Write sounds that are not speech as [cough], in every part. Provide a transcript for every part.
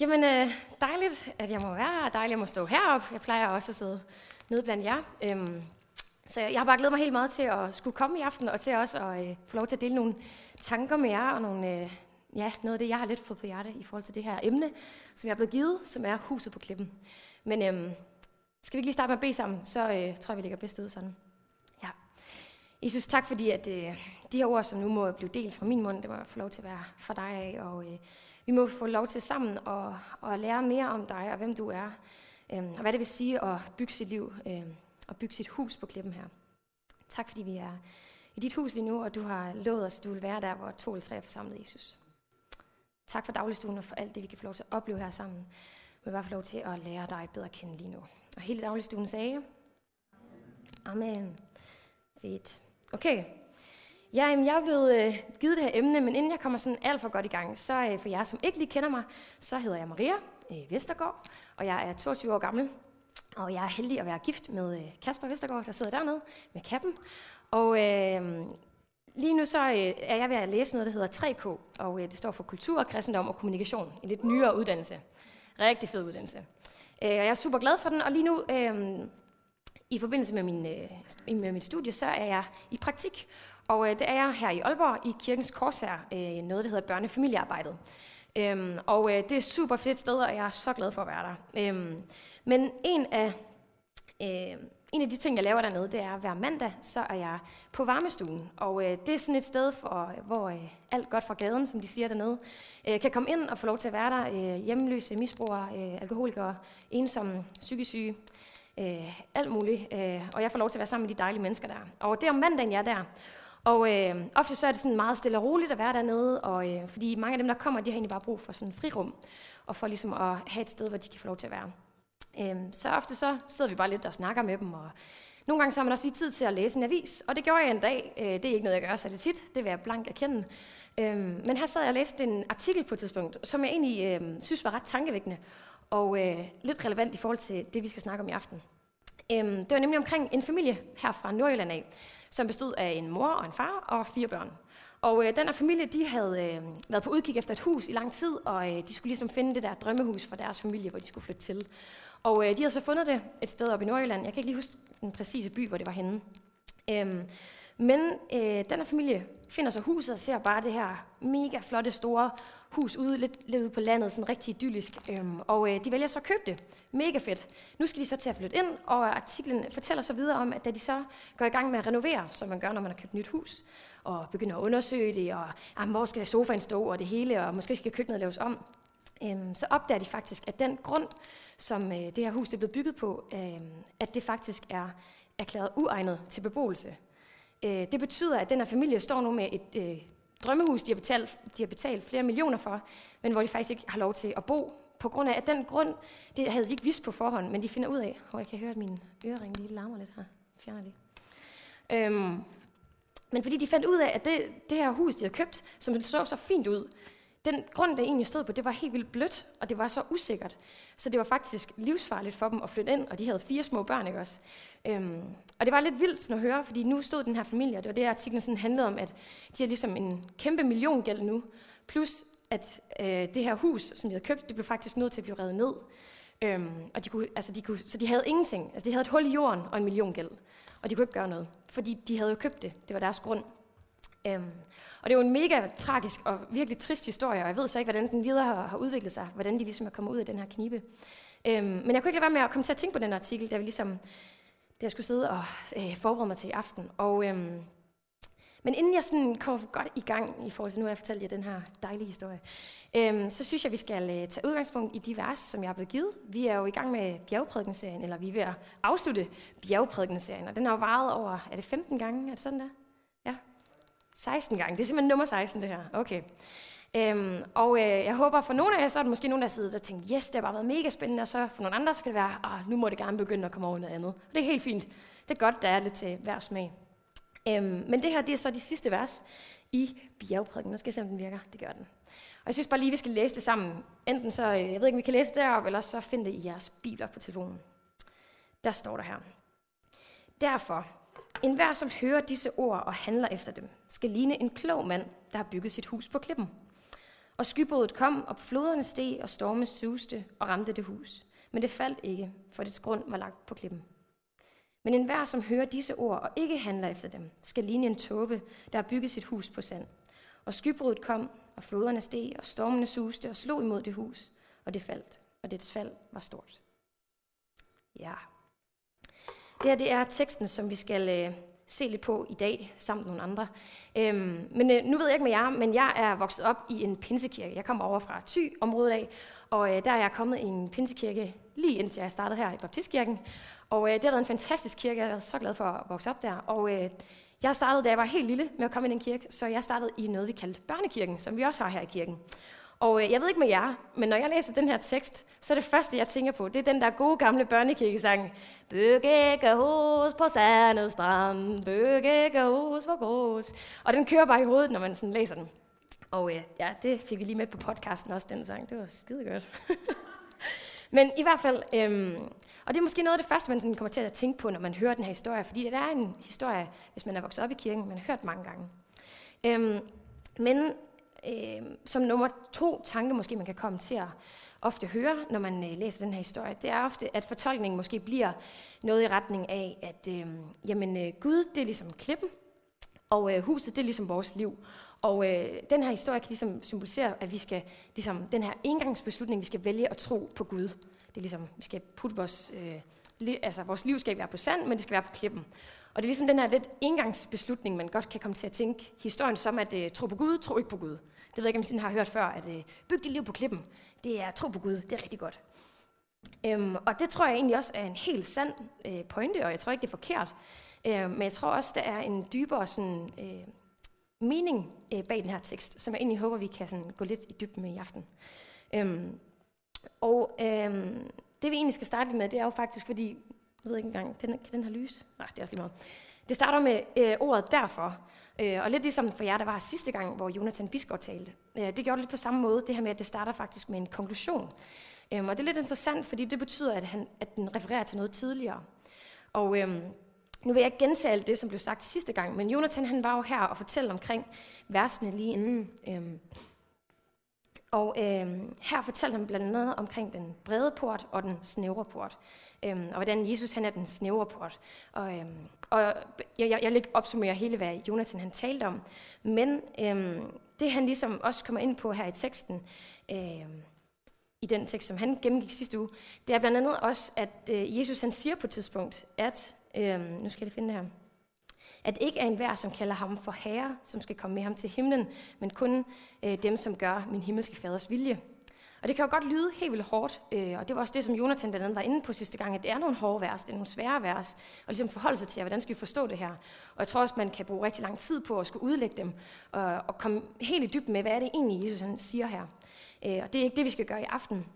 Jamen, øh, dejligt, at jeg må være her. Dejligt, at jeg må stå heroppe. Jeg plejer også at sidde nede blandt jer. Øhm, så jeg har bare glædet mig helt meget til at skulle komme i aften, og til også at øh, få lov til at dele nogle tanker med jer, og nogle, øh, ja, noget af det, jeg har lidt fået på hjerte i forhold til det her emne, som jeg er blevet givet, som er huset på klippen. Men øhm, skal vi ikke lige starte med at bede sammen, så øh, tror jeg, vi ligger bedst ud sådan. Ja. Jesus, tak fordi, at øh, de her ord, som nu må blive delt fra min mund, det må jeg få lov til at være for dig af, og øh, vi må få lov til sammen at, at lære mere om dig og hvem du er, øh, og hvad det vil sige at bygge sit liv øh, og bygge sit hus på klippen her. Tak fordi vi er i dit hus lige nu, og du har lovet os, at du vil være der, hvor to eller tre er forsamlet, Jesus. Tak for dagligstuen og for alt det, vi kan få lov til at opleve her sammen. Vi vil bare få lov til at lære dig bedre at kende lige nu. Og hele dagligstuen sagde, Amen. Fedt. Okay. Ja, jamen, jeg er blevet øh, givet det her emne, men inden jeg kommer sådan alt for godt i gang, så øh, for jer, som ikke lige kender mig, så hedder jeg Maria øh, Vestergaard, og jeg er 22 år gammel. Og jeg er heldig at være gift med øh, Kasper Vestergaard, der sidder dernede med kappen. Og øh, lige nu så øh, er jeg ved at læse noget, der hedder 3K, og øh, det står for Kultur, Kristendom og Kommunikation. En lidt nyere uddannelse. Rigtig fed uddannelse. Øh, og jeg er super glad for den, og lige nu, øh, i forbindelse med, min, øh, med mit studie, så er jeg i praktik. Og øh, det er jeg her i Aalborg i Kirkens Korsær, øh, noget der hedder børnefamiliearbejdet. Øhm, og øh, det er super fedt sted, og jeg er så glad for at være der. Øhm, men en af, øh, en af de ting, jeg laver dernede, det er, at hver mandag, så er jeg på varmestuen. Og øh, det er sådan et sted, for, øh, hvor øh, alt godt fra gaden, som de siger dernede, øh, kan komme ind og få lov til at være der. Øh, hjemløse, misbrugere, øh, alkoholikere, ensomme, psykisk syge, øh, alt muligt. Øh, og jeg får lov til at være sammen med de dejlige mennesker der. Og det er om mandagen, jeg er der. Og øh, ofte så er det sådan meget stille og roligt at være dernede, og, øh, fordi mange af dem, der kommer, de har egentlig bare brug for sådan en frirum, og for ligesom at have et sted, hvor de kan få lov til at være. Øh, så ofte så sidder vi bare lidt og snakker med dem, og nogle gange så har man også lige tid til at læse en avis, og det gjorde jeg en dag. Øh, det er ikke noget, jeg gør særlig det tit, det vil jeg blank erkende. Øh, men her sad jeg og læste en artikel på et tidspunkt, som jeg egentlig øh, synes var ret tankevækkende, og øh, lidt relevant i forhold til det, vi skal snakke om i aften. Øh, det var nemlig omkring en familie her fra Nordjylland af, som bestod af en mor og en far og fire børn. Og øh, den her familie, de havde øh, været på udkig efter et hus i lang tid, og øh, de skulle ligesom finde det der drømmehus for deres familie, hvor de skulle flytte til. Og øh, de havde så fundet det et sted oppe i Nordjylland. Jeg kan ikke lige huske den præcise by, hvor det var henne. Øhm, men øh, den her familie finder så huset og ser bare det her mega flotte store hus ude lidt, lidt ude på landet, sådan rigtig idyllisk. Øhm, og øh, de vælger så at købe det. Mega fedt. Nu skal de så til at flytte ind, og artiklen fortæller så videre om, at da de så går i gang med at renovere, som man gør, når man har købt nyt hus, og begynder at undersøge det, og ah, jamen, hvor skal der sofaen stå, og det hele, og måske skal køkkenet laves om, øhm, så opdager de faktisk, at den grund, som øh, det her hus er blevet bygget på, øh, at det faktisk er erklæret uegnet til beboelse. Øh, det betyder, at den her familie står nu med et øh, drømmehus, de har, betalt, de har betalt flere millioner for, men hvor de faktisk ikke har lov til at bo, på grund af, at den grund, det havde de ikke vidst på forhånd, men de finder ud af, og jeg kan høre, at min ørering lige larmer lidt her. Fjerner lige. Øhm, men fordi de fandt ud af, at det, det her hus, de havde købt, som det så så fint ud, den grund, der egentlig stod på, det var helt vildt blødt, og det var så usikkert. Så det var faktisk livsfarligt for dem at flytte ind, og de havde fire små børn, ikke også? Øhm, og det var lidt vildt sådan at høre, fordi nu stod den her familie, og det var det, artiklen sådan handlede om, at de har ligesom en kæmpe milliongæld nu, plus at øh, det her hus, som de havde købt, det blev faktisk nødt til at blive revet ned. Øhm, og de kunne, altså de kunne, så de havde ingenting. Altså de havde et hul i jorden og en milliongæld, og de kunne ikke gøre noget, fordi de havde jo købt det. Det var deres grund. Øhm, og det er jo en mega tragisk og virkelig trist historie, og jeg ved så ikke, hvordan den videre har, har udviklet sig, hvordan de ligesom er kommet ud af den her knibe. Øhm, men jeg kunne ikke lade være med at komme til at tænke på den artikel, da vi ligesom, da jeg skulle sidde og øh, forberede mig til i aften. Og, øhm, men inden jeg sådan kommer godt i gang i forhold til nu, jeg fortalt jer den her dejlige historie, øhm, så synes jeg, vi skal øh, tage udgangspunkt i de vers, som jeg er blevet givet. Vi er jo i gang med bjergprædikenserien, eller vi er ved at afslutte bjergprædikenserien, og den har jo varet over, er det 15 gange, er det sådan der? 16 gange. Det er simpelthen nummer 16, det her. Okay. Øhm, og øh, jeg håber for nogle af jer, så er der måske nogen, der sidder og tænker, yes, det har bare været mega spændende, og så for nogle andre, så kan det være, ah, nu må det gerne begynde at komme over noget andet. Og det er helt fint. Det er godt, der er lidt til hver smag. Øhm, men det her, det er så de sidste vers i bjergprædiken. Nu skal jeg se, om den virker. Det gør den. Og jeg synes bare lige, vi skal læse det sammen. Enten så, øh, jeg ved ikke, om vi kan læse det deroppe, eller så find det i jeres bibler på telefonen. Der står der her. Derfor, en hver, som hører disse ord og handler efter dem, skal ligne en klog mand, der har bygget sit hus på klippen. Og skybruddet kom, og floderne steg, og storme suste og ramte det hus. Men det faldt ikke, for dets grund var lagt på klippen. Men enhver, som hører disse ord og ikke handler efter dem, skal ligne en tåbe, der har bygget sit hus på sand. Og skybruddet kom, og floderne steg, og stormene suste og slog imod det hus, og det faldt, og dets fald var stort. Ja. Det her det er teksten, som vi skal øh, se lidt på i dag, sammen med nogle andre. Øhm, men øh, nu ved jeg ikke med jer, men jeg er vokset op i en pinsekirke. Jeg kommer over fra Thy-området af, og øh, der er jeg kommet i en pinsekirke lige indtil jeg startede her i Baptistkirken. Og øh, det har været en fantastisk kirke, jeg er så glad for at vokse op der. Og øh, jeg startede, da jeg var helt lille, med at komme i den kirke, så jeg startede i noget, vi kaldte børnekirken, som vi også har her i kirken. Og øh, jeg ved ikke med jer, men når jeg læser den her tekst, så er det første, jeg tænker på, det er den der gode gamle børnekirkesang. Byg ikke hus på sandet strand, byg ikke hus på grus. Og den kører bare i hovedet, når man sådan læser den. Og øh, ja, det fik vi lige med på podcasten også, den sang. Det var skide godt. [laughs] men i hvert fald, øh, og det er måske noget af det første, man sådan kommer til at tænke på, når man hører den her historie, fordi det er en historie, hvis man er vokset op i kirken, man har hørt mange gange. Øh, men øh, som nummer to tanke, måske man kan komme til at ofte høre, når man øh, læser den her historie, det er ofte, at fortolkningen måske bliver noget i retning af, at øh, jamen, øh, Gud, det er ligesom klippen, og øh, huset, det er ligesom vores liv. Og øh, den her historie kan ligesom symbolisere, at vi skal, ligesom den her engangsbeslutning, vi skal vælge at tro på Gud. Det er ligesom, vi skal putte vores, øh, li, altså vores liv skal være på sand, men det skal være på klippen. Og det er ligesom den her lidt engangsbeslutning, man godt kan komme til at tænke historien som, at øh, tro på Gud, tro ikke på Gud. Det ved jeg ikke, om I har hørt før, at øh, byg dit liv på klippen. Det er tro på Gud, det er rigtig godt. Øhm, og det tror jeg egentlig også er en helt sand øh, pointe, og jeg tror ikke, det er forkert. Øh, men jeg tror også, der er en dybere sådan, øh, mening øh, bag den her tekst, som jeg egentlig håber, vi kan sådan, gå lidt i dybden med i aften. Øhm, og øhm, det vi egentlig skal starte med, det er jo faktisk, fordi, jeg ved ikke engang, den, kan den her lys? Nej, det er også lige meget. Det starter med øh, ordet derfor. Øh, og lidt ligesom for jer, der var sidste gang, hvor Jonathan Bisgaard talte. Øh, det gjorde det lidt på samme måde, det her med, at det starter faktisk med en konklusion. Øh, og det er lidt interessant, fordi det betyder, at, han, at den refererer til noget tidligere. Og øh, nu vil jeg ikke gentage alt det, som blev sagt sidste gang, men Jonathan han var jo her og fortalte omkring versene lige inden. Øh, og øh, her fortalte han blandt andet omkring den brede port og den snævre port. øh, og hvordan Jesus han er den snævre port. Og, øh, og jeg, jeg, jeg opsummerer hele, hvad Jonathan han talte om. Men øh, det han ligesom også kommer ind på her i teksten, øh, i den tekst, som han gennemgik sidste uge, det er blandt andet også, at øh, Jesus han siger på et tidspunkt, at, øh, nu skal jeg finde det her, at ikke er enhver, som kalder ham for herre, som skal komme med ham til himlen, men kun øh, dem, som gør min himmelske faders vilje. Og det kan jo godt lyde helt vildt hårdt, øh, og det var også det, som Jonathan blandt andet var inde på sidste gang, at det er nogle hårde vers, det er nogle svære vers, og ligesom forholde sig til, hvordan skal vi forstå det her. Og jeg tror også, man kan bruge rigtig lang tid på at skulle udlægge dem, og, og komme helt i dybden med, hvad er det egentlig, Jesus han siger her. Øh, og det er ikke det, vi skal gøre i aften.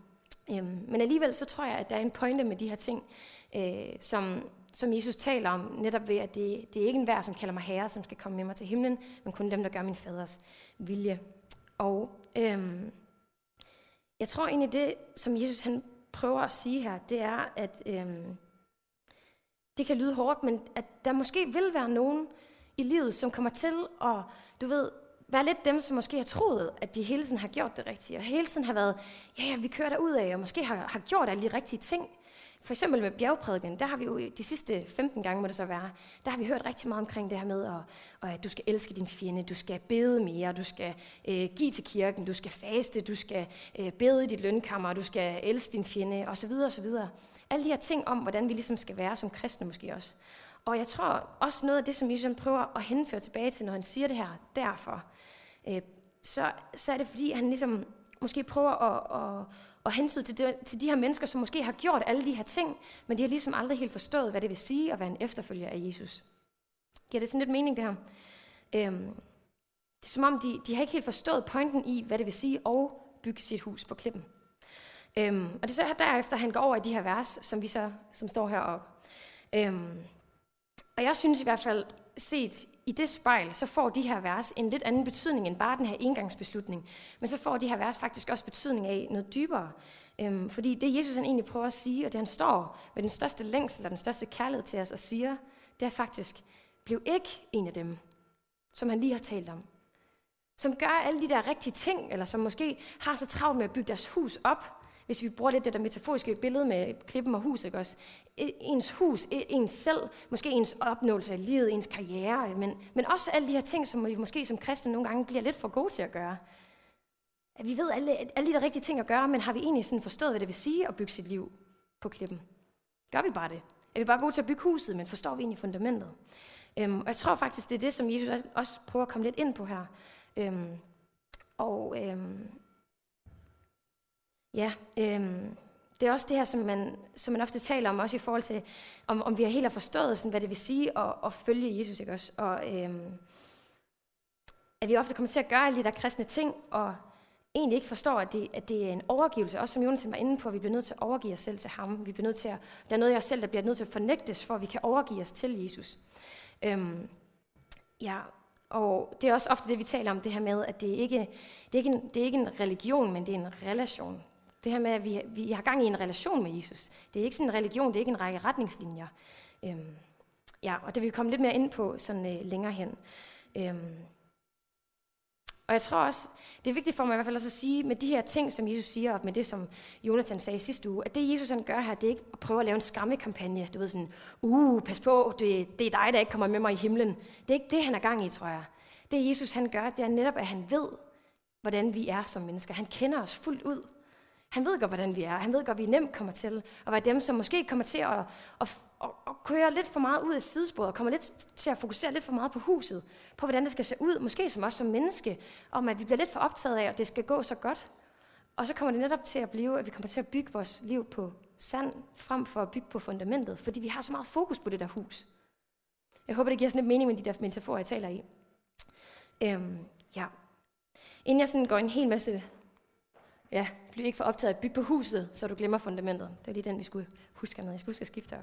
Øh, men alligevel så tror jeg, at der er en pointe med de her ting, øh, som, som Jesus taler om, netop ved, at det, det er ikke enhver, som kalder mig herre, som skal komme med mig til himlen, men kun dem, der gør min faders vilje. Og øhm, jeg tror egentlig, det, som Jesus han prøver at sige her, det er, at øhm, det kan lyde hårdt, men at der måske vil være nogen i livet, som kommer til at, du ved, være lidt dem, som måske har troet, at de hele tiden har gjort det rigtige, og hele tiden har været, ja, ja, vi kører der ud af, og måske har, har gjort alle de rigtige ting, for eksempel med bjergprædiken, der har vi jo de sidste 15 gange, må det så være, der har vi hørt rigtig meget omkring det her med, at, at du skal elske din fjende, du skal bede mere, du skal øh, give til kirken, du skal faste, du skal øh, bede i dit lønkammer, du skal elske din fjende, osv. osv. Alle de her ting om, hvordan vi ligesom skal være som kristne måske også. Og jeg tror også noget af det, som Jesus prøver at henføre tilbage til, når han siger det her, derfor, øh, så, så er det fordi, han ligesom måske prøver at, at, og hensyn til de, til de her mennesker, som måske har gjort alle de her ting, men de har ligesom aldrig helt forstået, hvad det vil sige at være en efterfølger af Jesus. Giver det sådan lidt mening, det her? Øhm, det er som om, de, de har ikke helt forstået pointen i, hvad det vil sige at bygge sit hus på klippen. Øhm, og det er så derefter, han går over i de her vers, som vi så som står heroppe. Øhm, og jeg synes i hvert fald, set i det spejl, så får de her vers en lidt anden betydning end bare den her engangsbeslutning. Men så får de her vers faktisk også betydning af noget dybere. Øhm, fordi det Jesus han egentlig prøver at sige, og det han står med den største længsel og den største kærlighed til os og siger, det er faktisk, bliv ikke en af dem, som han lige har talt om. som gør alle de der rigtige ting, eller som måske har så travlt med at bygge deres hus op, hvis vi bruger lidt det der metaforiske billede med klippen og hus, ikke også? E, ens hus, e, ens selv, måske ens opnåelse af livet, ens karriere, men, men også alle de her ting, som vi måske som kristne nogle gange bliver lidt for gode til at gøre. At vi ved alle, alle de der rigtige ting at gøre, men har vi egentlig sådan forstået, hvad det vil sige at bygge sit liv på klippen? Gør vi bare det? Er vi bare gode til at bygge huset, men forstår vi egentlig fundamentet? Øhm, og jeg tror faktisk, det er det, som Jesus også prøver at komme lidt ind på her. Øhm, og øhm, ja, øhm, det er også det her, som man, som man ofte taler om, også i forhold til, om, om vi har helt har forstået, sådan, hvad det vil sige at, at følge Jesus. Ikke også? Og øhm, at vi ofte kommer til at gøre alle de der kristne ting, og egentlig ikke forstår, at det, at det er en overgivelse, også som Jonas var inde på, at vi bliver nødt til at overgive os selv til ham. Vi bliver nødt til at, der er noget i os selv, der bliver nødt til at fornægtes, for at vi kan overgive os til Jesus. Øhm, ja, og det er også ofte det, vi taler om, det her med, at det ikke det er ikke en, det er ikke en religion, men det er en relation. Det her med, at vi, vi har gang i en relation med Jesus. Det er ikke sådan en religion, det er ikke en række retningslinjer. Øhm, ja, og det vil vi komme lidt mere ind på sådan øh, længere hen. Øhm, og jeg tror også, det er vigtigt for mig i hvert fald også at sige, med de her ting, som Jesus siger, og med det, som Jonathan sagde sidste uge, at det Jesus han gør her, det er ikke at prøve at lave en skammekampagne. Du ved sådan, uh, pas på, det, det er dig, der ikke kommer med mig i himlen. Det er ikke det, han er gang i, tror jeg. Det Jesus han gør, det er netop, at han ved, hvordan vi er som mennesker. Han kender os fuldt ud. Han ved godt, hvordan vi er. Han ved godt, at vi nemt kommer til at være dem, som måske kommer til at, at, at, at køre lidt for meget ud af sidesporet, og kommer lidt til at fokusere lidt for meget på huset, på hvordan det skal se ud, måske som os som menneske, om at vi bliver lidt for optaget af, at det skal gå så godt. Og så kommer det netop til at blive, at vi kommer til at bygge vores liv på sand, frem for at bygge på fundamentet, fordi vi har så meget fokus på det der hus. Jeg håber, det giver sådan lidt mening med de der metaforer, jeg taler i. Øhm, ja. Inden jeg sådan går en hel masse Ja, bliv ikke for optaget af at bygge på huset, så du glemmer fundamentet. Det er lige den, vi skulle huske med. Jeg skulle huske at skifte her.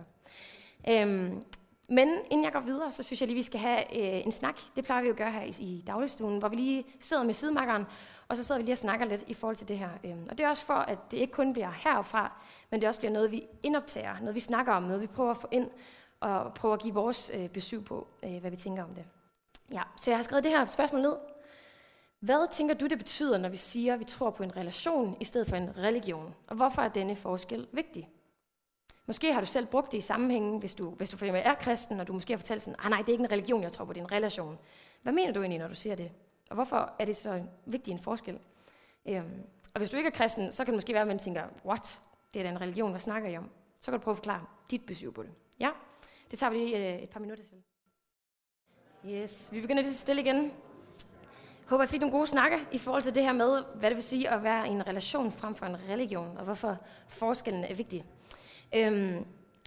Øhm, men inden jeg går videre, så synes jeg lige, vi skal have øh, en snak. Det plejer vi jo at gøre her i, i dagligstuen, hvor vi lige sidder med sidemakkeren, og så sidder vi lige og snakker lidt i forhold til det her. Øhm, og det er også for, at det ikke kun bliver herfra, men det også bliver noget, vi indoptager, noget vi snakker om, noget vi prøver at få ind, og prøver at give vores øh, besøg på, øh, hvad vi tænker om det. Ja, så jeg har skrevet det her spørgsmål ned, hvad tænker du, det betyder, når vi siger, at vi tror på en relation i stedet for en religion? Og hvorfor er denne forskel vigtig? Måske har du selv brugt det i sammenhængen, hvis du, hvis du for eksempel er kristen, og du måske har fortalt sådan, ah nej, det er ikke en religion, jeg tror på, det er en relation. Hvad mener du egentlig, når du siger det? Og hvorfor er det så vigtig en forskel? Øhm, og hvis du ikke er kristen, så kan det måske være, at man tænker, what? Det er da en religion, hvad snakker I om? Så kan du prøve at forklare dit besøg på det. Ja, det tager vi lige et, et par minutter til. Yes, vi begynder lige stille igen håber, jeg fik nogle gode snakke i forhold til det her med, hvad det vil sige at være i en relation frem for en religion, og hvorfor forskellen er vigtig. Øhm,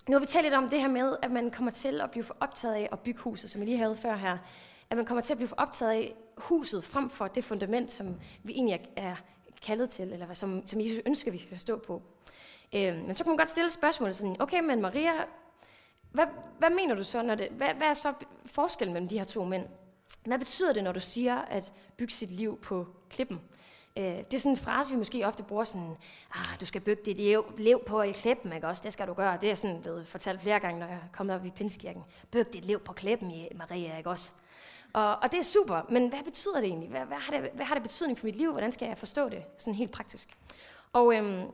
nu har vi talt lidt om det her med, at man kommer til at blive for optaget af at bygge huset, som vi lige havde før her. At man kommer til at blive for optaget af huset frem for det fundament, som vi egentlig er kaldet til, eller som, som Jesus ønsker, vi skal stå på. Øhm, men så kan man godt stille spørgsmålet sådan, okay, men Maria, hvad, hvad mener du så, når det, hvad, hvad er så forskellen mellem de her to mænd? Hvad betyder det, når du siger at bygge sit liv på klippen? Øh, det er sådan en frase, vi måske ofte bruger sådan, ah, du skal bygge dit liv, liv på i klippen, ikke også? Det skal du gøre. Det er sådan blevet fortalt flere gange, når jeg er kommet op i Pinskirken. Byg dit liv på klippen, Maria, ikke også? Og, og det er super, men hvad betyder det egentlig? Hvad, hvad, har det, hvad har det betydning for mit liv? Hvordan skal jeg forstå det sådan helt praktisk? Og øhm,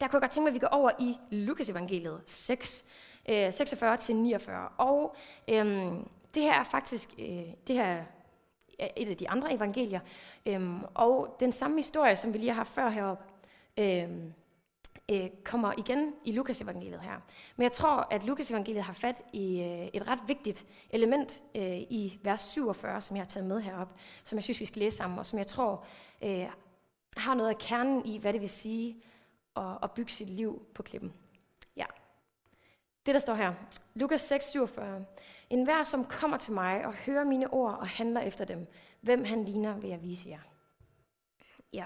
der kunne jeg godt tænke mig, at vi går over i Lukas evangeliet 6, øh, 46-49. Og øhm, det her er faktisk øh, det her er et af de andre evangelier. Øhm, og den samme historie, som vi lige har haft før heroppe, øhm, øh, kommer igen i Lukas evangeliet her. Men jeg tror, at Lukas evangeliet har fat i øh, et ret vigtigt element øh, i vers 47, som jeg har taget med herop, som jeg synes, vi skal læse sammen, og som jeg tror øh, har noget af kernen i, hvad det vil sige at, at bygge sit liv på klippen. Ja. Det, der står her. Lukas 6, 47. En hver, som kommer til mig og hører mine ord og handler efter dem, hvem han ligner, vil jeg vise jer. Ja.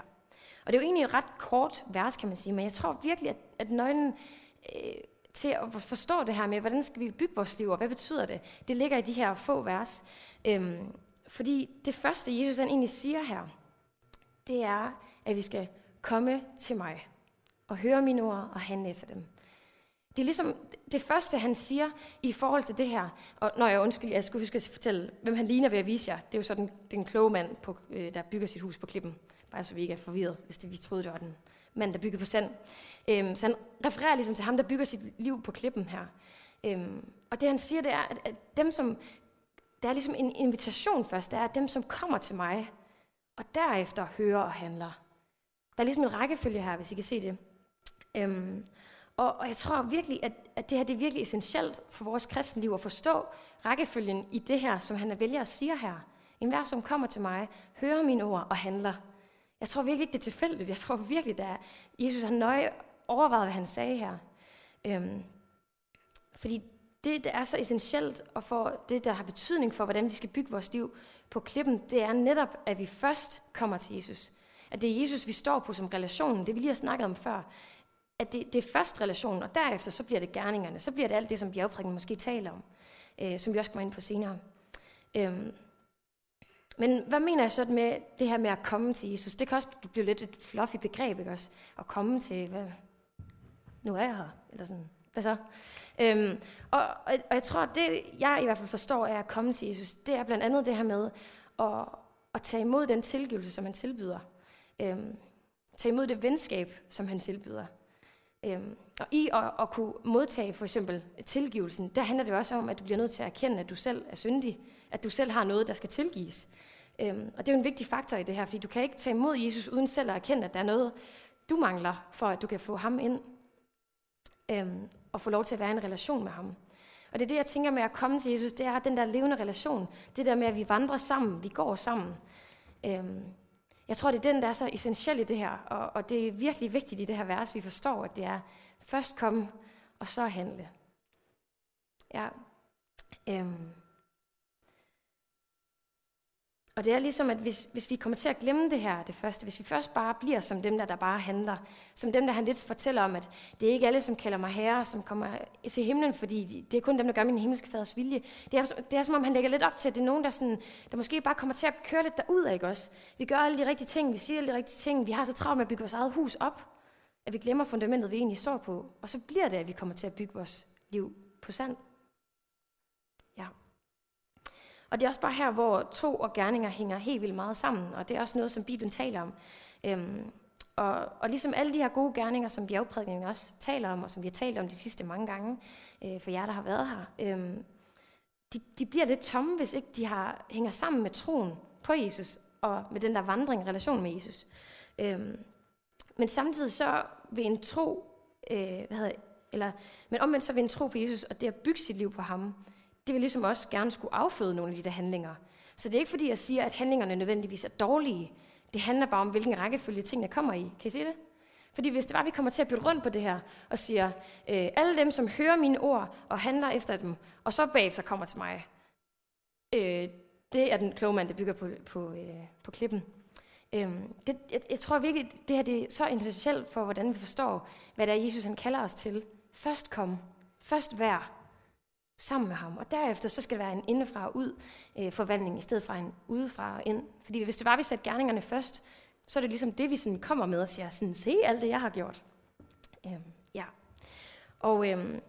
Og det er jo egentlig et ret kort vers, kan man sige, men jeg tror virkelig, at, at nøglen øh, til at forstå det her med, hvordan skal vi bygge vores liv, og hvad betyder det, det ligger i de her få vers. Øhm, fordi det første, Jesus han egentlig siger her, det er, at vi skal komme til mig og høre mine ord og handle efter dem. Det er ligesom det første, han siger i forhold til det her. Og når jeg undskyld, jeg skulle huske at fortælle, hvem han ligner ved at vise jer. Det er jo sådan den kloge mand, på, øh, der bygger sit hus på klippen. Bare så vi ikke er forvirret, hvis det, vi troede, det var den mand, der bygger på sand. Øhm, så han refererer ligesom til ham, der bygger sit liv på klippen her. Øhm, og det han siger, det er, at, at dem som, der er ligesom en invitation først, det er at dem, som kommer til mig, og derefter hører og handler. Der er ligesom en rækkefølge her, hvis I kan se det. Øhm, og, og jeg tror virkelig, at, at det her det er virkelig essentielt for vores kristenliv at forstå rækkefølgen i det her, som han vælger at sige her. En hver, som kommer til mig, hører mine ord og handler. Jeg tror virkelig ikke, det er tilfældigt. Jeg tror virkelig, at Jesus har nøje overvejet, hvad han sagde her. Øhm, fordi det, der er så essentielt, og for det, der har betydning for, hvordan vi skal bygge vores liv på klippen, det er netop, at vi først kommer til Jesus. At det er Jesus, vi står på som relationen. Det vi lige har snakket om før at det, det er først relationen, og derefter så bliver det gerningerne. Så bliver det alt det, som bjergprækken måske taler om, øh, som vi også kommer ind på senere. Øhm. Men hvad mener jeg så med det her med at komme til Jesus? Det kan også blive lidt et fluffy begreb, ikke også? At komme til, hvad, nu er jeg her, eller sådan, hvad så? Øhm, og, og, og jeg tror, at det jeg i hvert fald forstår af at komme til Jesus, det er blandt andet det her med at, at tage imod den tilgivelse, som han tilbyder. Øhm, tage imod det venskab, som han tilbyder. Øhm, og i at, at kunne modtage for eksempel tilgivelsen, der handler det også om, at du bliver nødt til at erkende, at du selv er syndig, at du selv har noget, der skal tilgives. Øhm, og det er jo en vigtig faktor i det her, fordi du kan ikke tage imod Jesus uden selv at erkende, at der er noget, du mangler, for at du kan få ham ind øhm, og få lov til at være i en relation med ham. Og det er det, jeg tænker med at komme til Jesus, det er den der levende relation. Det der med, at vi vandrer sammen, vi går sammen. Øhm, jeg tror, det er den, der er så essentiel i det her, og, og det er virkelig vigtigt i det her vers, vi forstår, at det er først komme, og så handle. Ja. Øhm. Og det er ligesom, at hvis, hvis vi kommer til at glemme det her, det første, hvis vi først bare bliver som dem, der, der bare handler, som dem, der han lidt fortæller om, at det er ikke alle, som kalder mig herre, som kommer til himlen, fordi det er kun dem, der gør min himmelske faders vilje. Det er, det er som om, han lægger lidt op til, at det er nogen, der, sådan, der måske bare kommer til at køre lidt derud af, ikke også? Vi gør alle de rigtige ting, vi siger alle de rigtige ting, vi har så travlt med at bygge vores eget hus op, at vi glemmer fundamentet, vi egentlig står på. Og så bliver det, at vi kommer til at bygge vores liv på sand. Og det er også bare her, hvor to og gerninger hænger helt vildt meget sammen, og det er også noget, som Bibelen taler om. Øhm, og, og ligesom alle de her gode gerninger, som bjergprædikningen også taler om, og som vi har talt om de sidste mange gange, øh, for jer, der har været her, øhm, de, de bliver lidt tomme, hvis ikke de har, hænger sammen med troen på Jesus, og med den der vandring, relation med Jesus. Øhm, men samtidig så vil en tro, øh, hvad hedder, eller, men omvendt så vil en tro på Jesus, og det at bygge sit liv på ham, det vil ligesom også gerne skulle afføde nogle af de der handlinger. Så det er ikke fordi, jeg siger, at handlingerne nødvendigvis er dårlige. Det handler bare om, hvilken rækkefølge tingene kommer i. Kan I se det? Fordi hvis det var, at vi kommer til at bytte rundt på det her, og siger, øh, alle dem, som hører mine ord og handler efter dem, og så bagefter kommer til mig, øh, det er den kloge mand, der bygger på, på, øh, på klippen. Øh, det, jeg, jeg tror virkelig, det her det er så essentielt for, hvordan vi forstår, hvad det er, Jesus han kalder os til. Først kom, først vær, sammen med ham. Og derefter så skal det være en indefra og ud øh, forvandling, i stedet for en udefra og ind. Fordi hvis det var, vi satte gerningerne først, så er det ligesom det, vi sådan kommer med og siger, sådan, se alt det, jeg har gjort. Øhm, ja. Og, øhm,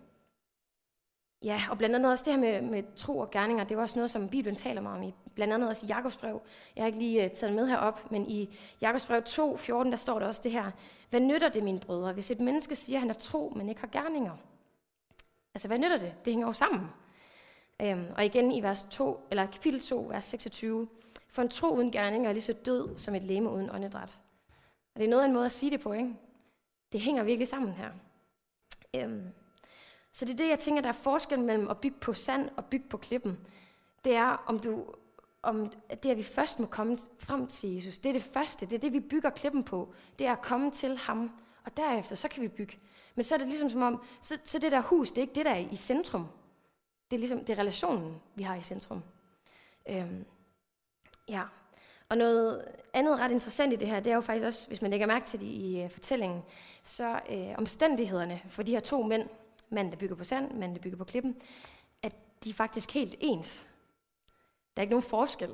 ja, og blandt andet også det her med, med tro og gerninger, det er også noget, som Bibelen taler meget om, i, blandt andet også i Jakobs brev. Jeg har ikke lige uh, taget med herop, men i Jakobs brev 2, 14, der står der også det her. Hvad nytter det, mine brødre, hvis et menneske siger, at han er tro, men ikke har gerninger? Altså, hvad nytter det? Det hænger jo sammen. Øhm, og igen i vers 2, eller kapitel 2, vers 26. For en tro uden gerning er lige så død som et leme uden åndedræt. Og det er noget af en måde at sige det på, ikke? Det hænger virkelig sammen her. Øhm, så det er det, jeg tænker, der er forskel mellem at bygge på sand og bygge på klippen. Det er, om du om det, at vi først må komme frem til Jesus. Det er det første. Det er det, vi bygger klippen på. Det er at komme til ham. Og derefter, så kan vi bygge men så er det ligesom som om, så, så det der hus, det er ikke det, der er i centrum. Det er ligesom, det er relationen, vi har i centrum. Øhm, ja. Og noget andet ret interessant i det her, det er jo faktisk også, hvis man lægger mærke til det i uh, fortællingen, så uh, omstændighederne for de her to mænd, manden der bygger på sand, manden der bygger på klippen, at de er faktisk helt ens. Der er ikke nogen forskel.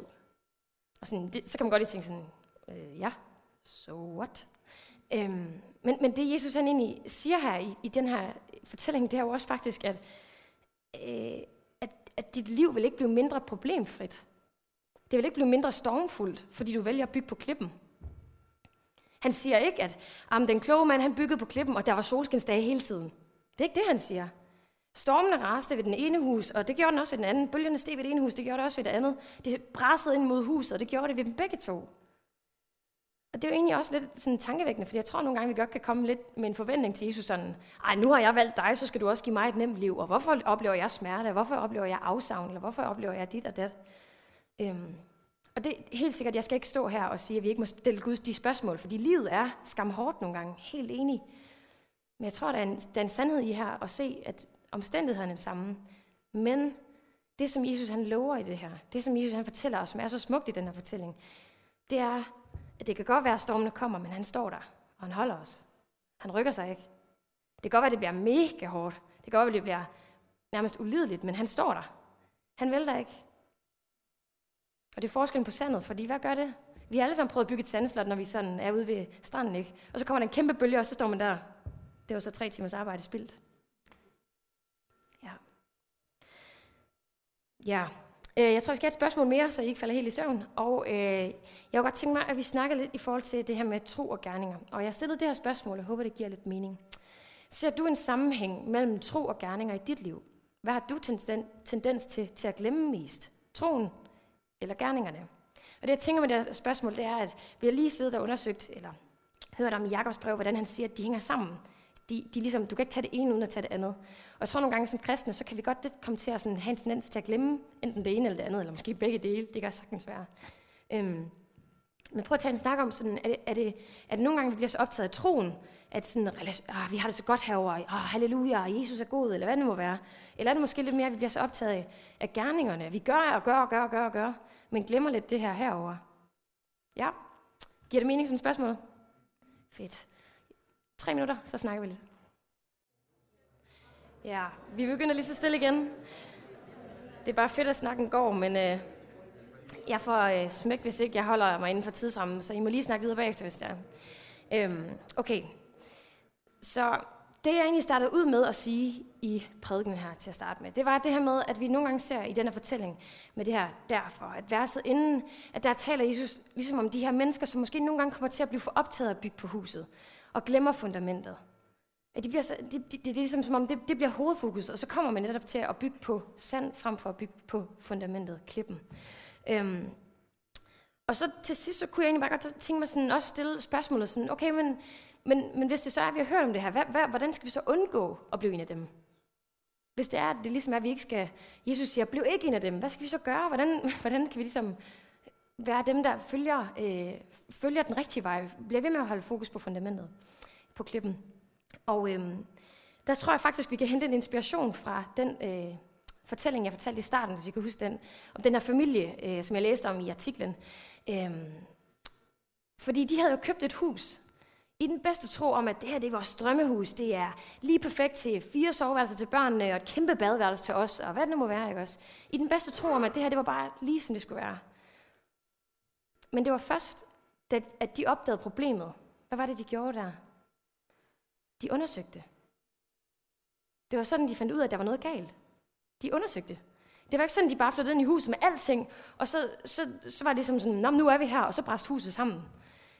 Og sådan, det, så kan man godt lige tænke sådan, øh, ja, so what? Øhm, men, men det Jesus han egentlig siger her i, i den her fortælling, det er jo også faktisk, at, øh, at, at dit liv vil ikke blive mindre problemfrit. Det vil ikke blive mindre stormfuldt, fordi du vælger at bygge på klippen. Han siger ikke, at den kloge mand han byggede på klippen, og der var solskinsdage hele tiden. Det er ikke det, han siger. Stormene raste ved den ene hus, og det gjorde den også ved den anden. Bølgerne steg ved det ene hus, det gjorde det også ved det andet. Det brassede ind mod huset, og det gjorde det ved dem begge to. Og det er jo egentlig også lidt sådan tankevækkende, fordi jeg tror nogle gange, vi godt kan komme lidt med en forventning til Jesus sådan, ej, nu har jeg valgt dig, så skal du også give mig et nemt liv, og hvorfor oplever jeg smerte, hvorfor oplever jeg afsavn, eller hvorfor oplever jeg dit og dat? Øhm, og det er helt sikkert, jeg skal ikke stå her og sige, at vi ikke må stille Gud de spørgsmål, fordi livet er skam hårdt nogle gange, helt enig. Men jeg tror, der er en, der er en sandhed i her at se, at omstændighederne er den samme. Men det, som Jesus han lover i det her, det, som Jesus han fortæller os, som er så smukt i den her fortælling, det er, at det kan godt være, at stormene kommer, men han står der, og han holder os. Han rykker sig ikke. Det kan godt være, at det bliver mega hårdt. Det kan godt være, at det bliver nærmest ulideligt, men han står der. Han vælter ikke. Og det er forskellen på sandet, fordi hvad gør det? Vi har alle sammen prøvet at bygge et sandslot, når vi sådan er ude ved stranden, ikke? Og så kommer der en kæmpe bølge, og så står man der. Det var så tre timers arbejde spildt. Ja. Ja. Øh, jeg tror, vi skal have et spørgsmål mere, så I ikke falder helt i søvn. Og øh, jeg kunne godt tænke mig, at vi snakker lidt i forhold til det her med tro og gerninger. Og jeg stillede det her spørgsmål, og jeg håber, det giver lidt mening. Ser du en sammenhæng mellem tro og gerninger i dit liv? Hvad har du tendens til, til at glemme mest? Troen eller gerningerne? Og det, jeg tænker med det her spørgsmål, det er, at vi har lige siddet og undersøgt, eller hørt om i Jakobs brev, hvordan han siger, at de hænger sammen de, de ligesom, du kan ikke tage det ene uden at tage det andet. Og jeg tror nogle gange som kristne, så kan vi godt lidt komme til at sådan, have en tendens til at glemme enten det ene eller det andet, eller måske begge dele. Det kan sagtens være. Øhm, men prøv at tage en snak om, sådan, er, det, er, det, er det nogle gange, vi bliver så optaget af troen, at sådan, oh, vi har det så godt herover, oh, ah, halleluja, Jesus er god, eller hvad det må være. Eller er det måske lidt mere, at vi bliver så optaget af, af gerningerne. Vi gør og gør og gør og gør og gør, men glemmer lidt det her herover. Ja, giver det mening som spørgsmål? Fedt. Tre minutter, så snakker vi lidt. Ja, vi begynder lige så stille igen. Det er bare fedt, at snakken går, men øh, jeg får øh, smæk, hvis ikke jeg holder mig inden for tidsrammen, så I må lige snakke videre bagefter, hvis det er. Øhm, okay, så det jeg egentlig startede ud med at sige i prædiken her til at starte med, det var det her med, at vi nogle gange ser i denne fortælling med det her derfor, at verset inden, at der taler Jesus ligesom om de her mennesker, som måske nogle gange kommer til at blive for optaget af at bygge på huset og glemmer fundamentet. At de bliver så, det, det, det er ligesom som om, det, det bliver hovedfokus, og så kommer man netop til at bygge på sand, frem for at bygge på fundamentet, klippen. Øhm, og så til sidst, så kunne jeg egentlig bare godt tænke mig sådan, også stille spørgsmålet sådan, okay, men, men, men hvis det så er, at vi har hørt om det her, hvad, hvad, hvordan skal vi så undgå at blive en af dem? Hvis det er, at det ligesom er, at vi ikke skal, Jesus siger, bliv ikke en af dem, hvad skal vi så gøre? Hvordan, [laughs] hvordan kan vi ligesom være dem, der følger, øh, følger den rigtige vej, bliver ved med at holde fokus på fundamentet, på klippen. Og øh, der tror jeg faktisk, vi kan hente en inspiration fra den øh, fortælling, jeg fortalte i starten, hvis I kan huske den, om den her familie, øh, som jeg læste om i artiklen. Øh, fordi de havde jo købt et hus, i den bedste tro om, at det her det er vores drømmehus. Det er lige perfekt til fire soveværelser til børnene og et kæmpe badeværelse til os, og hvad det nu må være. Ikke også? I den bedste tro om, at det her det var bare lige som det skulle være. Men det var først, da, at de opdagede problemet. Hvad var det, de gjorde der? De undersøgte. Det var sådan, de fandt ud af, at der var noget galt. De undersøgte. Det var ikke sådan, de bare flyttede ind i huset med alting, og så, så, så var det ligesom sådan, nu er vi her, og så bræst huset sammen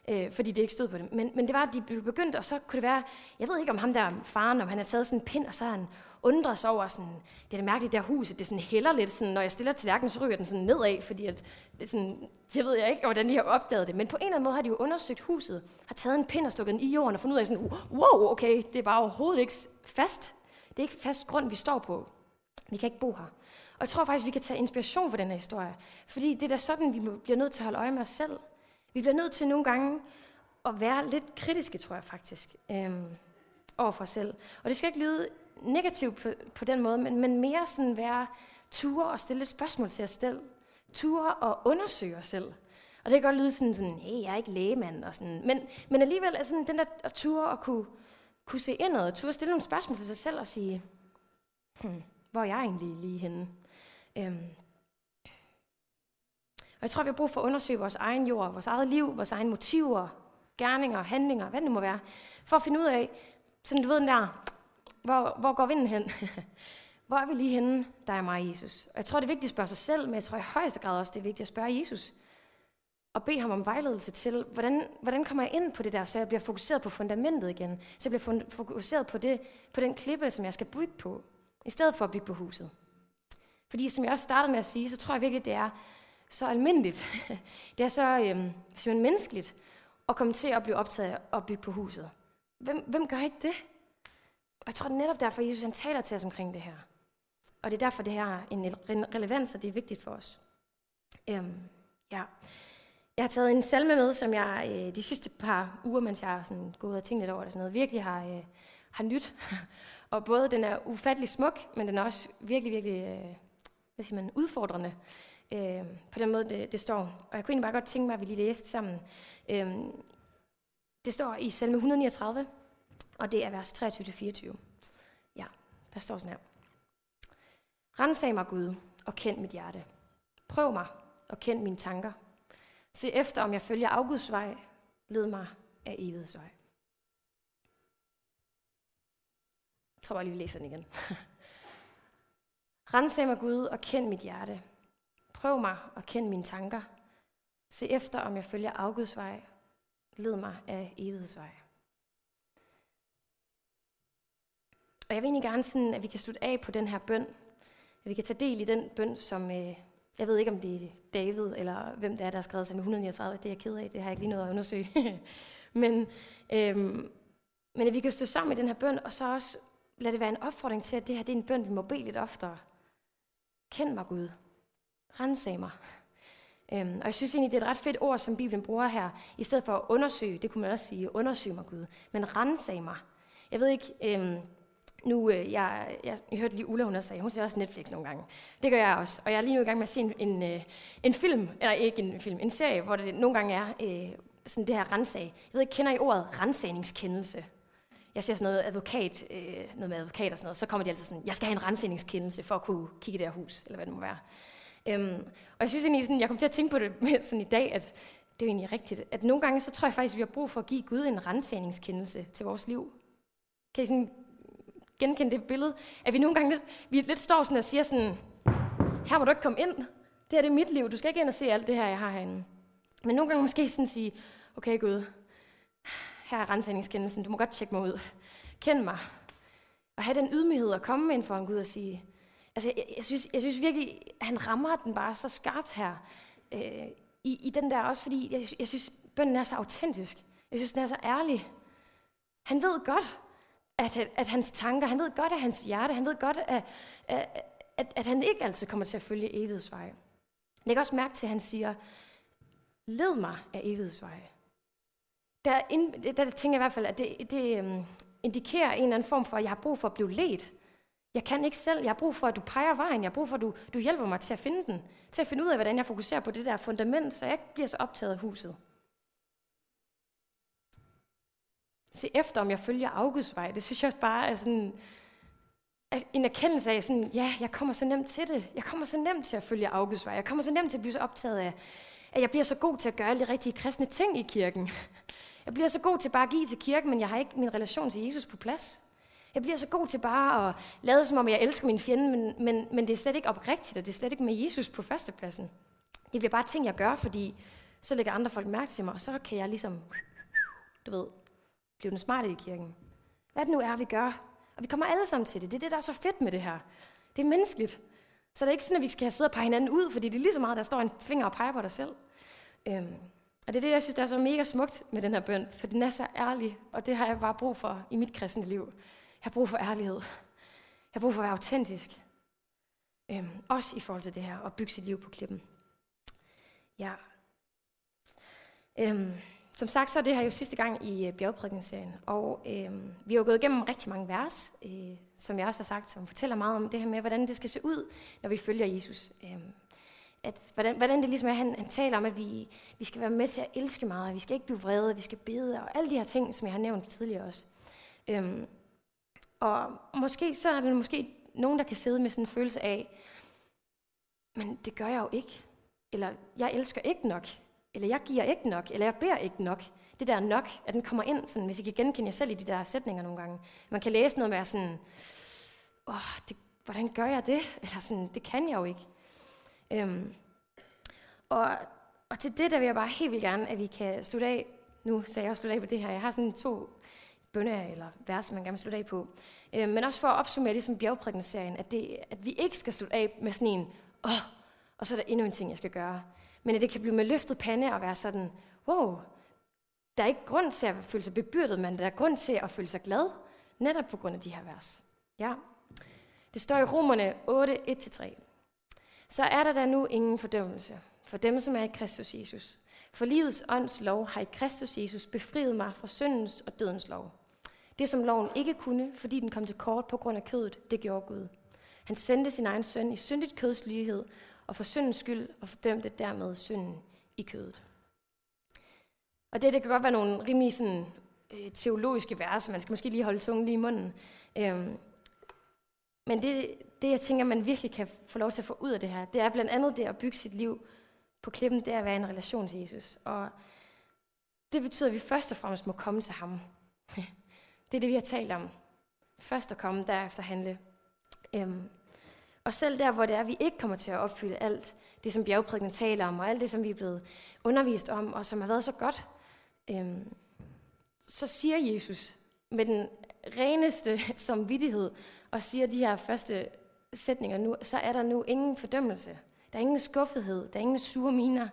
øh, fordi det ikke stod på dem. Men, men det var, at de begyndte, og så kunne det være, jeg ved ikke om ham der faren, om han havde taget sådan en pind, og så har han undres sig over, sådan, det er det mærkeligt, der hus, at det sådan hælder lidt, sådan, når jeg stiller tallerkenen, så ryger den sådan nedad, fordi at, det sådan, jeg ved jeg ikke, hvordan de har opdaget det, men på en eller anden måde har de jo undersøgt huset, har taget en pind og stukket den i jorden, og fundet ud af sådan, wow, okay, det er bare overhovedet ikke fast. Det er ikke fast grund, vi står på. Vi kan ikke bo her. Og jeg tror faktisk, vi kan tage inspiration fra den her historie. Fordi det er da sådan, vi bliver nødt til at holde øje med os selv. Vi bliver nødt til nogle gange at være lidt kritiske, tror jeg faktisk, øhm, over for os selv. Og det skal ikke lyde negativt på, på den måde, men, men mere sådan være ture og stille et spørgsmål til os selv. Ture og undersøge os selv. Og det kan godt lyde sådan, sådan hey, jeg er ikke lægemand, og sådan. Men, men alligevel er sådan den der ture at kunne, kunne se indad, og ture stille nogle spørgsmål til sig selv og sige, hmm, hvor er jeg egentlig lige henne? Øhm, og jeg tror, vi har brug for at undersøge vores egen jord, vores eget liv, vores egne motiver, gerninger, handlinger, hvad det nu må være, for at finde ud af, sådan du ved den der, hvor, hvor går vinden hen? [laughs] hvor er vi lige henne, der er mig Jesus? Og jeg tror, det er vigtigt at spørge sig selv, men jeg tror i højeste grad også, det er vigtigt at spørge Jesus. Og bede ham om vejledelse til, hvordan, hvordan kommer jeg ind på det der, så jeg bliver fokuseret på fundamentet igen. Så jeg bliver fokuseret på, det, på den klippe, som jeg skal bygge på, i stedet for at bygge på huset. Fordi som jeg også startede med at sige, så tror jeg virkelig, det er så almindeligt. [laughs] det er så øhm, simpelthen menneskeligt at komme til at blive optaget og bygge på huset. Hvem, hvem gør ikke det? Og jeg tror, netop derfor, Jesus han taler til os omkring det her. Og det er derfor, det her en relevans, og det er vigtigt for os. Øhm, ja. Jeg har taget en salme med, som jeg øh, de sidste par uger, mens jeg har sådan, gået og tænkt lidt over det, sådan noget, virkelig har, øh, har nyt. [laughs] og både den er ufattelig smuk, men den er også virkelig, virkelig øh, hvad siger man, udfordrende øh, på den måde, det, det står. Og jeg kunne egentlig bare godt tænke mig, at vi lige læste sammen. Øh, det står i salme 139, og det er vers 23-24. Ja, der står sådan her. Rensag mig, Gud, og kend mit hjerte. Prøv mig, og kend mine tanker. Se efter, om jeg følger afguds vej. Led mig af evigheds vej. Jeg tror bare lige, vi læser den igen. [laughs] Rensag mig, Gud, og kend mit hjerte. Prøv mig og kend mine tanker. Se efter, om jeg følger afguds vej. Led mig af evigheds vej. Og jeg vil egentlig gerne sådan, at vi kan slutte af på den her bøn. At vi kan tage del i den bøn, som, øh, jeg ved ikke om det er David, eller hvem det er, der har skrevet sig med 139. Det er jeg ked af, det har jeg ikke lige noget at undersøge. [laughs] men, øhm, men at vi kan stå sammen i den her bøn, og så også lade det være en opfordring til, at det her det er en bøn, vi må bede lidt oftere. Kend mig, Gud. Rensag mig. Øhm, og jeg synes egentlig, det er et ret fedt ord, som Bibelen bruger her. I stedet for at undersøge, det kunne man også sige, undersøg mig, Gud. Men rensag mig. Jeg ved ikke, øhm, nu, øh, jeg, jeg, jeg hørte lige Ulla, hun også sagde, hun ser også Netflix nogle gange. Det gør jeg også. Og jeg er lige nu i gang med at se en, en, øh, en film, eller ikke en film, en serie, hvor det nogle gange er øh, sådan det her rensag. Jeg ved ikke, kender I ordet rensagningskendelse? Jeg ser sådan noget advokat, øh, noget med advokat og sådan noget, så kommer de altid sådan, jeg skal have en rensagningskendelse for at kunne kigge i det her hus, eller hvad det må være. Øhm, og jeg synes egentlig, sådan, jeg kom til at tænke på det med sådan i dag, at det er egentlig rigtigt, at nogle gange, så tror jeg faktisk, at vi har brug for at give Gud en rensagningskendelse til vores liv. Kan I sådan genkende det billede? At vi nogle gange lidt, vi lidt står sådan og siger sådan, her må du ikke komme ind. Det her det er mit liv. Du skal ikke ind og se alt det her, jeg har herinde. Men nogle gange måske sådan sige, okay Gud, her er rensagningskendelsen. Du må godt tjekke mig ud. Kend mig. Og have den ydmyghed at komme ind for en Gud og sige, altså jeg, jeg, synes, jeg synes virkelig, at han rammer den bare så skarpt her. Øh, i, I den der også, fordi jeg, jeg synes, bønden er så autentisk. Jeg synes, den er så ærlig. Han ved godt, at, at hans tanker, han ved godt, af hans hjerte, han ved godt, at, at, at, at han ikke altid kommer til at følge evighedsvej. Læg også mærke til, at han siger, led mig af evighedsvej. Der, ind, der, der tænker jeg i hvert fald, at det, det um, indikerer en eller anden form for, at jeg har brug for at blive ledt. Jeg kan ikke selv. Jeg har brug for, at du peger vejen. Jeg har brug for, at du, du hjælper mig til at finde den. Til at finde ud af, hvordan jeg fokuserer på det der fundament, så jeg ikke bliver så optaget af huset. Se efter, om jeg følger Augusts vej. Det synes jeg bare er sådan en erkendelse af, sådan, ja, jeg kommer så nemt til det. Jeg kommer så nemt til at følge Augusts vej. Jeg kommer så nemt til at blive så optaget af, at jeg bliver så god til at gøre alle de rigtige kristne ting i kirken. [laughs] Jeg bliver så god til bare at give til kirken, men jeg har ikke min relation til Jesus på plads. Jeg bliver så god til bare at lade som om, jeg elsker min fjende, men, men, men det er slet ikke oprigtigt, og det er slet ikke med Jesus på førstepladsen. Det bliver bare ting, jeg gør, fordi så lægger andre folk mærke til mig, og så kan jeg ligesom, du ved, blive den smarte i kirken. Hvad det nu er, vi gør. Og vi kommer alle sammen til det. Det er det, der er så fedt med det her. Det er menneskeligt. Så det er ikke sådan, at vi skal have siddet og pege hinanden ud, fordi det er lige så meget, der står en finger og peger på dig selv. Øhm, og det er det, jeg synes, der er så mega smukt med den her bøn, for den er så ærlig, og det har jeg bare brug for i mit kristne liv. Jeg har brug for ærlighed. Jeg har brug for at være autentisk. Øhm, også i forhold til det her, at bygge sit liv på klippen. Ja. Øhm, som sagt, så er det her jo sidste gang i øh, bjergprædikningsserien, og øh, vi har jo gået igennem rigtig mange vers, øh, som jeg også har sagt, som fortæller meget om det her med, hvordan det skal se ud, når vi følger Jesus. Øh, at, hvordan, hvordan det ligesom er, han, han taler om, at vi, vi skal være med til at elske meget, vi skal ikke blive vrede, vi skal bede, og alle de her ting, som jeg har nævnt tidligere også. Øh, og måske så er der måske nogen, der kan sidde med sådan en følelse af, men det gør jeg jo ikke. Eller jeg elsker ikke nok. Eller jeg giver ikke nok, eller jeg beder ikke nok. det der nok, at den kommer ind, sådan, hvis I kan genkende jer selv i de der sætninger nogle gange. Man kan læse noget med sådan, åh, det, hvordan gør jeg det? [laughs] Eller sådan, det kan jeg jo ikke. Øhm, og, og til det, der vil jeg bare helt vildt gerne, at vi kan slutte af, nu sagde jeg også slutte af på det her, jeg har sådan to bønder eller vers, man gerne vil slutte af på. Øhm, men også for at opsummere ligesom som bjergprædikningsserien, at, det, at vi ikke skal slutte af med sådan en, åh, og så er der endnu en ting, jeg skal gøre. Men at det kan blive med løftet pande og være sådan, wow, der er ikke grund til at føle sig bebyrdet, men der er grund til at føle sig glad, netop på grund af de her vers. Ja. Det står i Romerne 8, 1-3. Så er der da nu ingen fordømmelse for dem, som er i Kristus Jesus. For livets ånds lov har i Kristus Jesus befriet mig fra syndens og dødens lov. Det, som loven ikke kunne, fordi den kom til kort på grund af kødet, det gjorde Gud. Han sendte sin egen søn i syndigt kødslighed og for syndens skyld, og fordømte dermed synden i kødet. Og det, det kan godt være nogle rimelig sådan, øh, teologiske vers, man skal måske lige holde tungen lige i munden. Øhm, men det, det, jeg tænker, man virkelig kan få lov til at få ud af det her, det er blandt andet det at bygge sit liv på klippen, det er at være i en relation til Jesus. Og det betyder, at vi først og fremmest må komme til ham. [laughs] Det er det, vi har talt om. Først at komme, derefter handle. Øhm, og selv der, hvor det er, at vi ikke kommer til at opfylde alt det, som bjergprædiken taler om, og alt det, som vi er blevet undervist om, og som har været så godt, øhm, så siger Jesus med den reneste [laughs] samvittighed, og siger de her første sætninger nu, så er der nu ingen fordømmelse. Der er ingen skuffethed, der er ingen sure miner.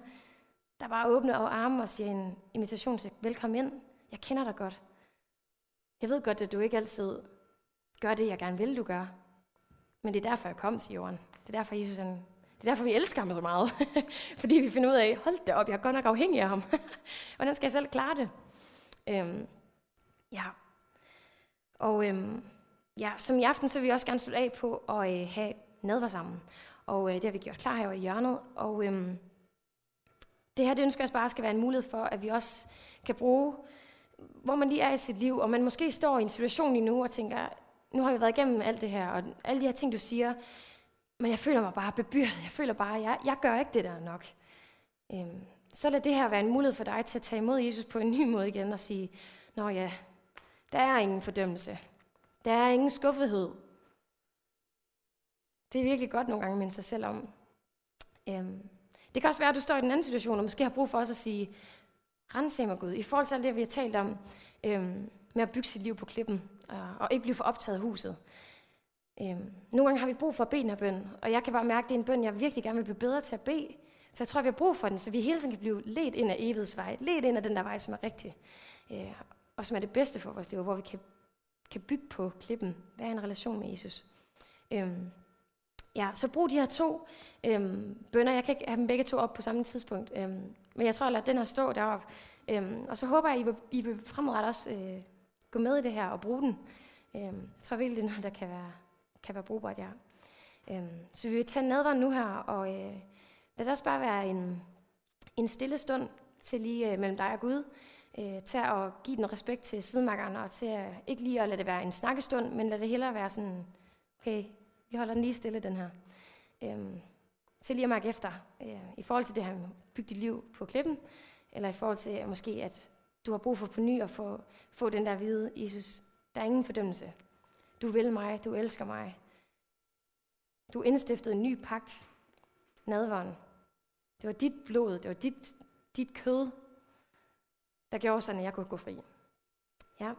Der bare åbner og arme og siger en invitation til, velkommen ind, jeg kender dig godt. Jeg ved godt, at du ikke altid gør det, jeg gerne vil, du gør. Men det er derfor, jeg kom til jorden. Det er derfor, Jesus han, det er derfor, vi elsker ham så meget. [laughs] Fordi vi finder ud af, hold det op, jeg er godt nok afhængig af ham. [laughs] Hvordan skal jeg selv klare det? Øhm, ja. Og øhm, ja, som i aften, så vil vi også gerne slutte af på at øh, have nadver sammen. Og øh, det har vi gjort klar her i hjørnet. Og øhm, det her, det ønsker jeg bare skal være en mulighed for, at vi også kan bruge, hvor man lige er i sit liv, og man måske står i en situation lige nu og tænker, nu har vi været igennem alt det her, og alle de her ting, du siger, men jeg føler mig bare bebyrdet. Jeg føler bare, at jeg, jeg gør ikke det der nok. Øhm, så lad det her være en mulighed for dig til at tage imod Jesus på en ny måde igen og sige, Nå ja, der er ingen fordømmelse. Der er ingen skuffethed. Det er virkelig godt nogle gange at minde sig selv om. Øhm, det kan også være, at du står i den anden situation, og måske har brug for også at sige, rense mig Gud, i forhold til alt det, vi har talt om, øhm, med at bygge sit liv på klippen, og, og ikke blive for optaget af huset. Øhm, nogle gange har vi brug for at bede den bøn, og jeg kan bare mærke, at det er en bøn, jeg virkelig gerne vil blive bedre til at bede, for jeg tror, vi har brug for den, så vi hele tiden kan blive ledt ind af evighedsvej, ledt ind af den der vej, som er rigtig, øh, og som er det bedste for vores liv, hvor vi kan, kan bygge på klippen, være i en relation med Jesus. Øhm, ja, så brug de her to øhm, bønder. Jeg kan ikke have dem begge to op på samme tidspunkt, øhm, men jeg tror, at lade den her stå deroppe. Øhm, og så håber jeg, at I vil, I vil fremadrettet også øh, gå med i det her og bruge den. Øhm, jeg tror virkelig, det er noget, der kan være, kan være brugbart, ja. Øhm, så vi vil tage nadveren nu her, og øh, lad det også bare være en, en stille stund til lige øh, mellem dig og Gud, øh, til at give den respekt til sidemarkerne, og til at, ikke lige at lade det være en snakkestund, men lad det hellere være sådan, okay, vi holder den lige stille, den her. Øhm, til lige at mærke efter, øh, i forhold til det her med bygge dit liv på klippen, eller i forhold til måske, at du har brug for på ny at få, få den der hvide, Jesus, der er ingen fordømmelse. Du vil mig, du elsker mig. Du indstiftede en ny pagt, nadvånd. Det var dit blod, det var dit, dit kød, der gjorde sådan, at jeg kunne gå fri. Ja,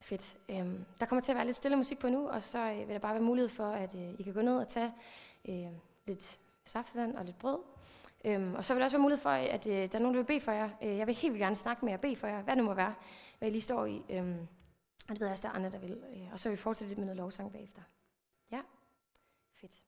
fedt. Øhm, der kommer til at være lidt stille musik på nu, og så øh, vil der bare være mulighed for, at øh, I kan gå ned og tage øh, lidt saftevand og lidt brød. Øhm, og så vil der også være mulighed for, at øh, der er nogen, der vil bede for jer. Øh, jeg vil helt gerne snakke med jer og bede for jer, hvad det må være, hvad I lige står i. Øhm, og det ved jeg også, der er andre, der vil. Øh, og så vil vi fortsætte med noget lovsang bagefter. Ja, fedt.